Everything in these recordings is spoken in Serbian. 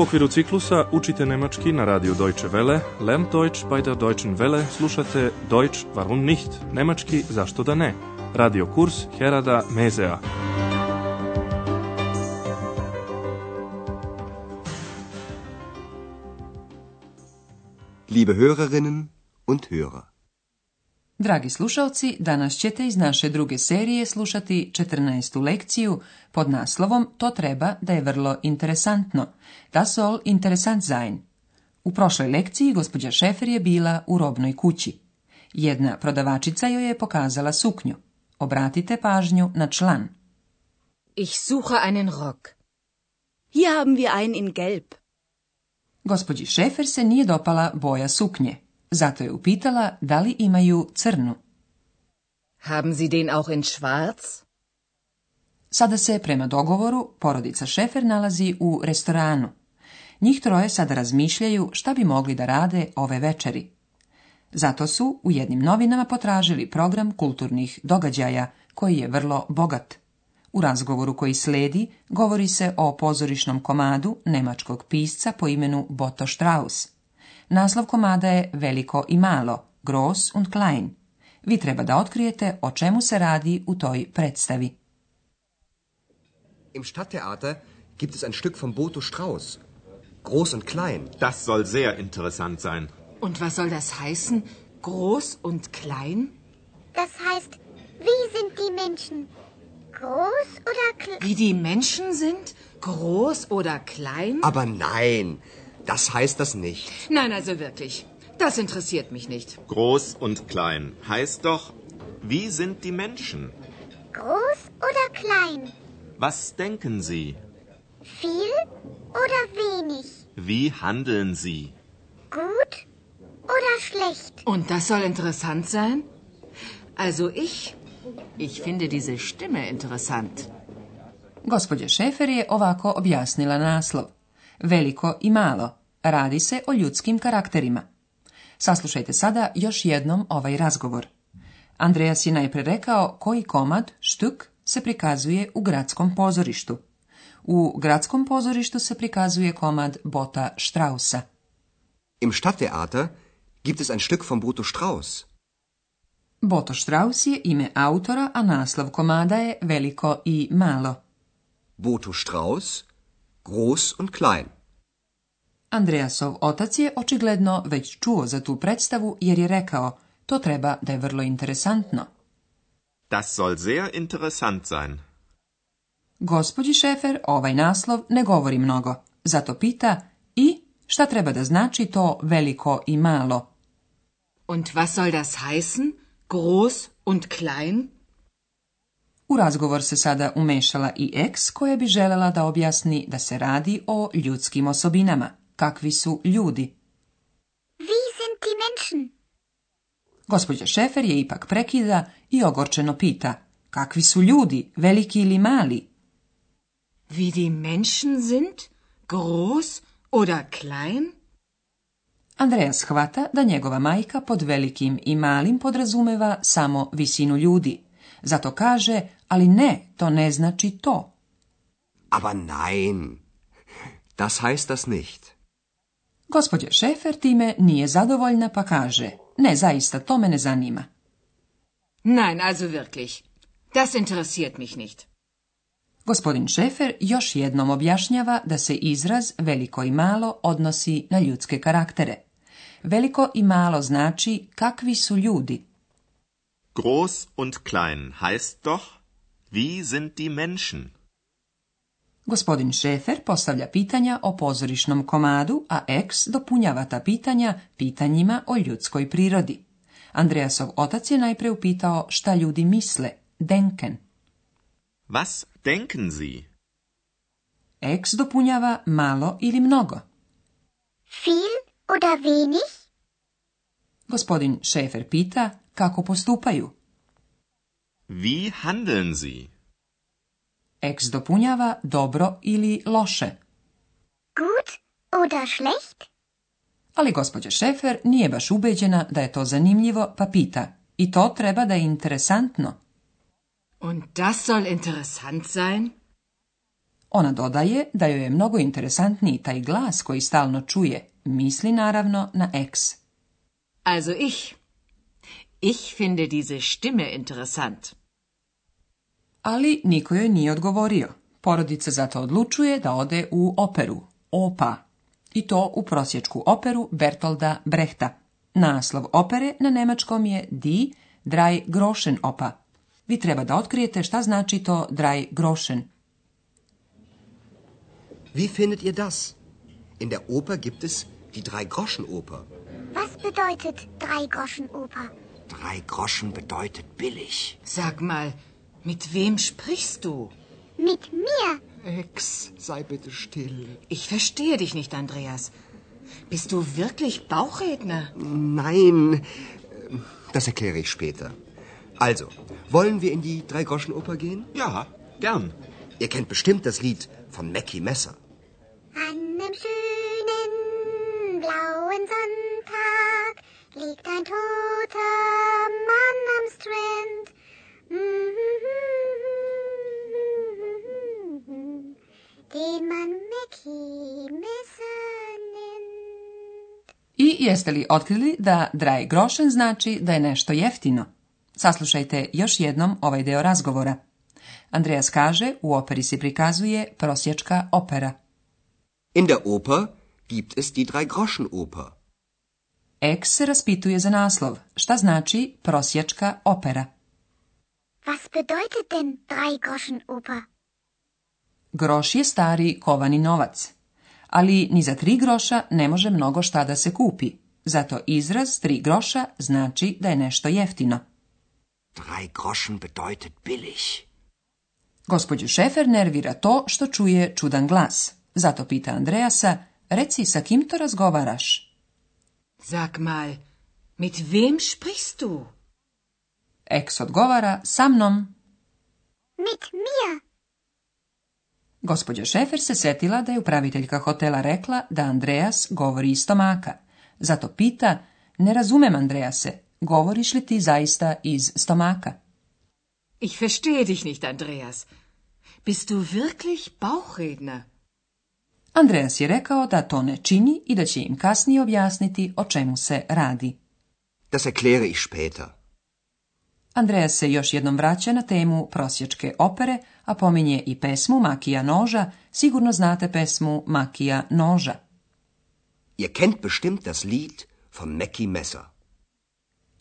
U okviru ciklusa učite nemački na radiju Deutsche Welle, Lernt Deutsch bei der Deutschen Welle slušate Deutsch warum nicht, nemački zašto da ne, radio kurs Herada Mezea. Liebe Hörerinnen und Hörer. Dragi slušalci, danas ćete iz naše druge serije slušati 14. lekciju pod naslovom To treba da je vrlo interesantno. Das soll interessant sein. U prošloj lekciji gospođa Šefer je bila u robnoj kući. Jedna prodavačica joj je pokazala suknju. Obratite pažnju na član. Ich suche einen Rock. Hier haben wir einen in gelb. Gospođi Šefer se nije dopala boja suknje. Zato je upitala da li imaju crnu. Haben Sie den auch in schwarz? Sada se prema dogovoru porodica Šefer nalazi u restoranu. Njih troje sada razmišljaju šta bi mogli da rade ove večeri. Zato su u jednim novinama potražili program kulturnih događaja koji je vrlo bogat. U razgovoru koji sledi govori se o pozorišnom komadu nemačkog pisca po imenu Boto Strauss. Naslov komada je Veliko i malo, Gross und klein. Vi treba da otkrijete o čemu se radi u toj predstavi. Im Stadttheater gibt es ein Stück von Boto Strauß. Groß und klein. Das soll sehr interessant sein. Und was soll das heißen? Groß und klein? Das heißt, wie sind die Menschen? Groß oder klein? Wie die Menschen sind? Groß oder klein? Aber nein, das heißt das nicht. Nein, also wirklich. Das interessiert mich nicht. Groß und klein heißt doch, wie sind die Menschen? Groß oder klein? Was denken Sie? Viel oder wenig? Wie handeln Sie? Gut oder schlecht? Und das soll interessant sein? Also ich, ich finde diese Stimme interessant. Gospodje Šefer je ovako objasnila naslov. veliko i malo. Radi se o ljudskim karakterima. Saslušajte sada još jednom ovaj razgovor. Andreas je najpre rekao koji komad, štuk, se prikazuje u gradskom pozorištu. U gradskom pozorištu se prikazuje komad Bota Strausa. Im Stadttheater gibt es ein Stück von Boto Strauss. Boto Strauss je ime autora, a naslov komada je veliko i malo. Boto Strauss groß und klein. Andreasov otac je očigledno već čuo za tu predstavu jer je rekao to treba da je vrlo interesantno. Das soll sehr interessant sein. Gospođi Šefer ovaj naslov ne govori mnogo, zato pita i šta treba da znači to veliko i malo. Und was soll das heißen? Groß und klein? U razgovor se sada umešala i ex koja bi želela da objasni da se radi o ljudskim osobinama. Kakvi su ljudi? Wie sind die Menschen? Gospođa Šefer je ipak prekida i ogorčeno pita. Kakvi su ljudi, veliki ili mali? Wie die Menschen sind? Groß oder klein? Andreas hvata da njegova majka pod velikim i malim podrazumeva samo visinu ljudi. Zato kaže ali ne, to ne znači to. Aber nein, das heißt das nicht. Gospodje Šefer time nije zadovoljna pa kaže, ne, zaista, to me ne zanima. Nein, also wirklich. Das interessiert mich nicht. Gospodin Šefer još jednom objašnjava da se izraz veliko i malo odnosi na ljudske karaktere. Veliko i malo znači kakvi su ljudi. Groß und klein heißt doch Wie sind die Menschen? Gospodin Šefer postavlja pitanja o pozorišnom komadu, a X dopunjava ta pitanja pitanjima o ljudskoj prirodi. Andreasov otac je najpre upitao šta ljudi misle, denken. Was denken Sie? dopunjava malo ili mnogo. Viel oder wenig? Gospodin Šefer pita kako postupaju. Wie handeln Sie? Ex dopunjava dobro ili loše. Gut oder schlecht? Ali gospođa Šefer nije baš ubeđena da je to zanimljivo, pa pita. I to treba da je interesantno. Und das soll interessant sein? Ona dodaje da joj je mnogo interesantniji taj glas koji stalno čuje. Misli naravno na ex. Also ich. Ich finde diese Stimme interessant ali niko joj nije odgovorio. Porodica zato odlučuje da ode u operu, opa, i to u prosječku operu Bertolda Brehta. Naslov opere na nemačkom je di Drei Groschen Opa. Vi treba da otkrijete šta znači to Drei Groschen. Wie findet ihr das? In der Oper gibt es die Drei Groschen Oper. Was bedeutet Drei Groschen Oper? Drei bedeutet billig. Sag mal, Mit wem sprichst du? Mit mir. Ex, sei bitte still. Ich verstehe dich nicht, Andreas. Bist du wirklich Bauchredner? Nein, das erkläre ich später. Also, wollen wir in die Drei-Groschen-Oper gehen? Ja, gern. Ihr kennt bestimmt das Lied von Mackie Messer. An einem schönen blauen Sonntag liegt ein toter Mann am Strand. I jeste li otkrili da draj Groschen znači da je nešto jeftino? Saslušajte još jednom ovaj deo razgovora. Andreas kaže, u operi se prikazuje prosječka opera. In der Oper gibt es die drei Groschen Oper. Ex se raspituje za naslov, šta znači prosječka opera. Was bedeutet denn drei Groschen Oper? Groš je stari kovani novac, ali ni za tri groša ne može mnogo šta da se kupi, zato izraz tri groša znači da je nešto jeftino. Drei groschen bedeutet billig. Gospođu Šefer nervira to što čuje čudan glas, zato pita Andreasa, reci sa kim to razgovaraš? Sag mal, mit wem sprichst du? Eks odgovara sa mnom. Mit mir. Gospođa Šefer se setila da je upraviteljka hotela rekla da Andreas govori iz stomaka. Zato pita, ne razumem Andrease, govoriš li ti zaista iz stomaka? Ich verstehe dich nicht, Andreas. Bist du wirklich Bauchredner? Andreas je rekao da to ne čini i da će im kasnije objasniti o čemu se radi. Das erkläre ich später. Andreja se još jednom vraća na temu prosječke opere, a pominje i pesmu Makija Noža. Sigurno znate pesmu Makija Noža. Ihr kennt bestimmt das Lied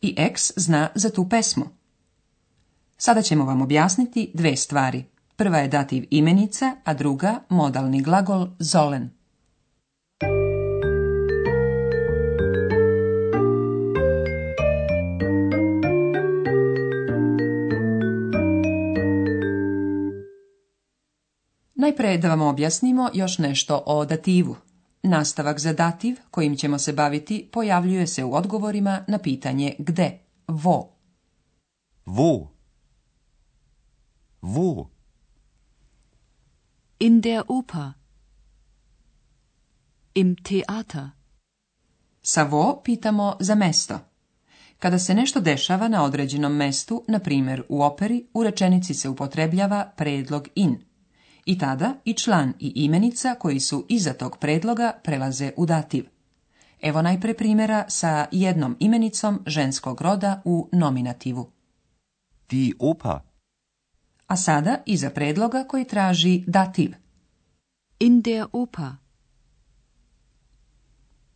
I eks zna za tu pesmu. Sada ćemo vam objasniti dve stvari. Prva je dativ imenica, a druga modalni glagol zolen. Najprej da vam objasnimo još nešto o dativu. Nastavak za dativ kojim ćemo se baviti pojavljuje se u odgovorima na pitanje gde. Vo. Vo. Vo. In der Oper. Im Theater. Sa vo pitamo za mesto. Kada se nešto dešava na određenom mestu, na primjer u operi, u rečenici se upotrebljava predlog in. I tada i član i imenica koji su iza tog predloga prelaze u dativ. Evo najpre primjera sa jednom imenicom ženskog roda u nominativu. Di opa. A sada iza predloga koji traži dativ. In der opa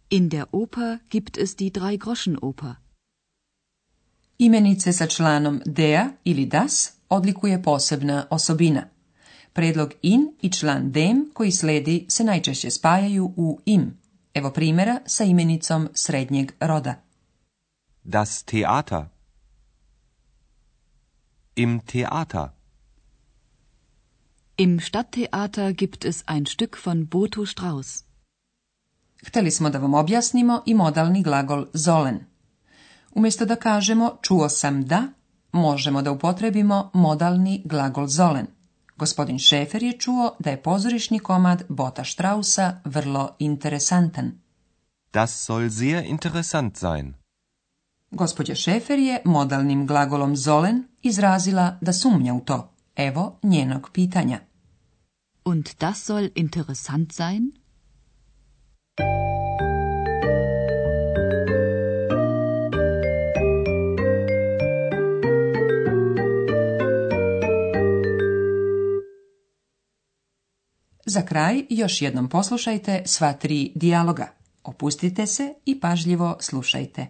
In der Oper gibt es die Imenice sa članom dea ili das odlikuje posebna osobina. Predlog in i član dem koji sledi se najčešće spajaju u im. Evo primjera sa imenicom srednjeg roda. Das Theater. Im Theater. Im gibt es ein Stück von Boto Strauss. Hteli smo da vam objasnimo i modalni glagol zolen. Umjesto da kažemo čuo sam da, možemo da upotrebimo modalni glagol zolen. Gospodin Šefer je čuo da je pozorišni komad Bota Strausa vrlo interesantan. Das soll sehr interessant sein. Gospođa Šefer je modalnim glagolom zolen izrazila da sumnja u to. Evo njenog pitanja. Und das soll interessant sein? Za kraj još jednom poslušajte sva tri dijaloga. Opustite se i pažljivo slušajte.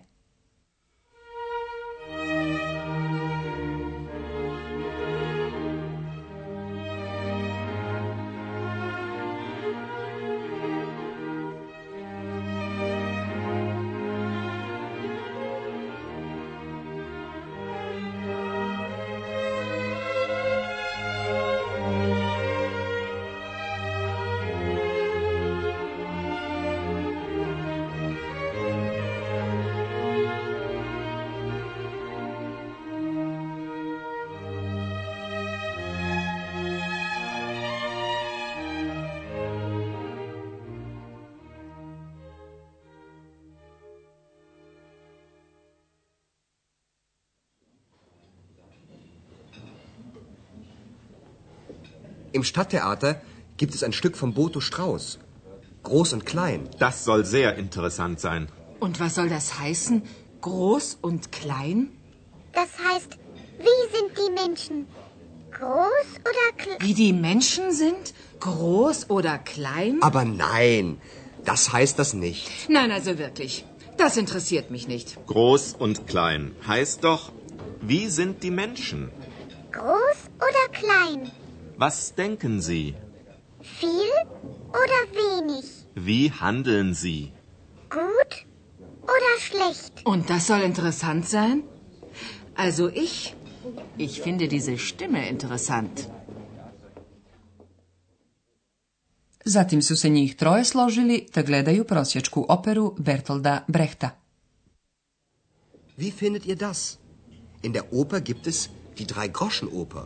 Im Stadttheater gibt es ein Stück von Boto Strauß. Groß und klein. Das soll sehr interessant sein. Und was soll das heißen? Groß und klein? Das heißt, wie sind die Menschen? Groß oder klein? Wie die Menschen sind? Groß oder klein? Aber nein, das heißt das nicht. Nein, also wirklich. Das interessiert mich nicht. Groß und klein heißt doch, wie sind die Menschen? Groß oder klein? Was denken Sie? Viel oder wenig? Wie handeln Sie? Gut oder schlecht? Und das soll interessant sein? Also ich, ich finde diese Stimme interessant. Zatim su se njih troje složili da gledaju prosječku operu Bertolda Brechta. Wie findet ihr das? In der Oper gibt es die Drei-Groschen-Oper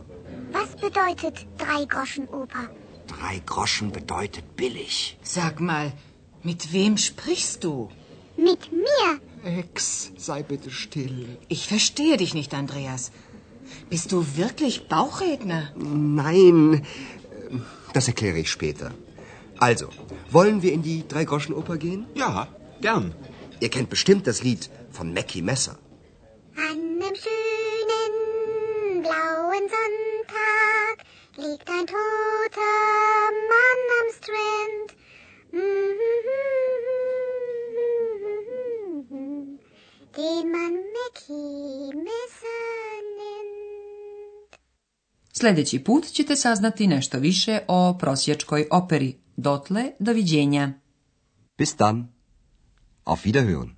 bedeutet drei Groschen Oper. Drei Groschen bedeutet billig. Sag mal, mit wem sprichst du? Mit mir. Ex, sei bitte still. Ich verstehe dich nicht, Andreas. Bist du wirklich Bauchredner? Nein, das erkläre ich später. Also, wollen wir in die Drei-Groschen-Oper gehen? Ja, gern. Ihr kennt bestimmt das Lied von Mackie Messer. liegt ein toter Mann am Strand. Mm-hmm. Den man Mickey nennt. Sljedeći put ćete saznati nešto više o prosječkoj operi. Dotle, doviđenja. Bis dann. Auf Wiederhören.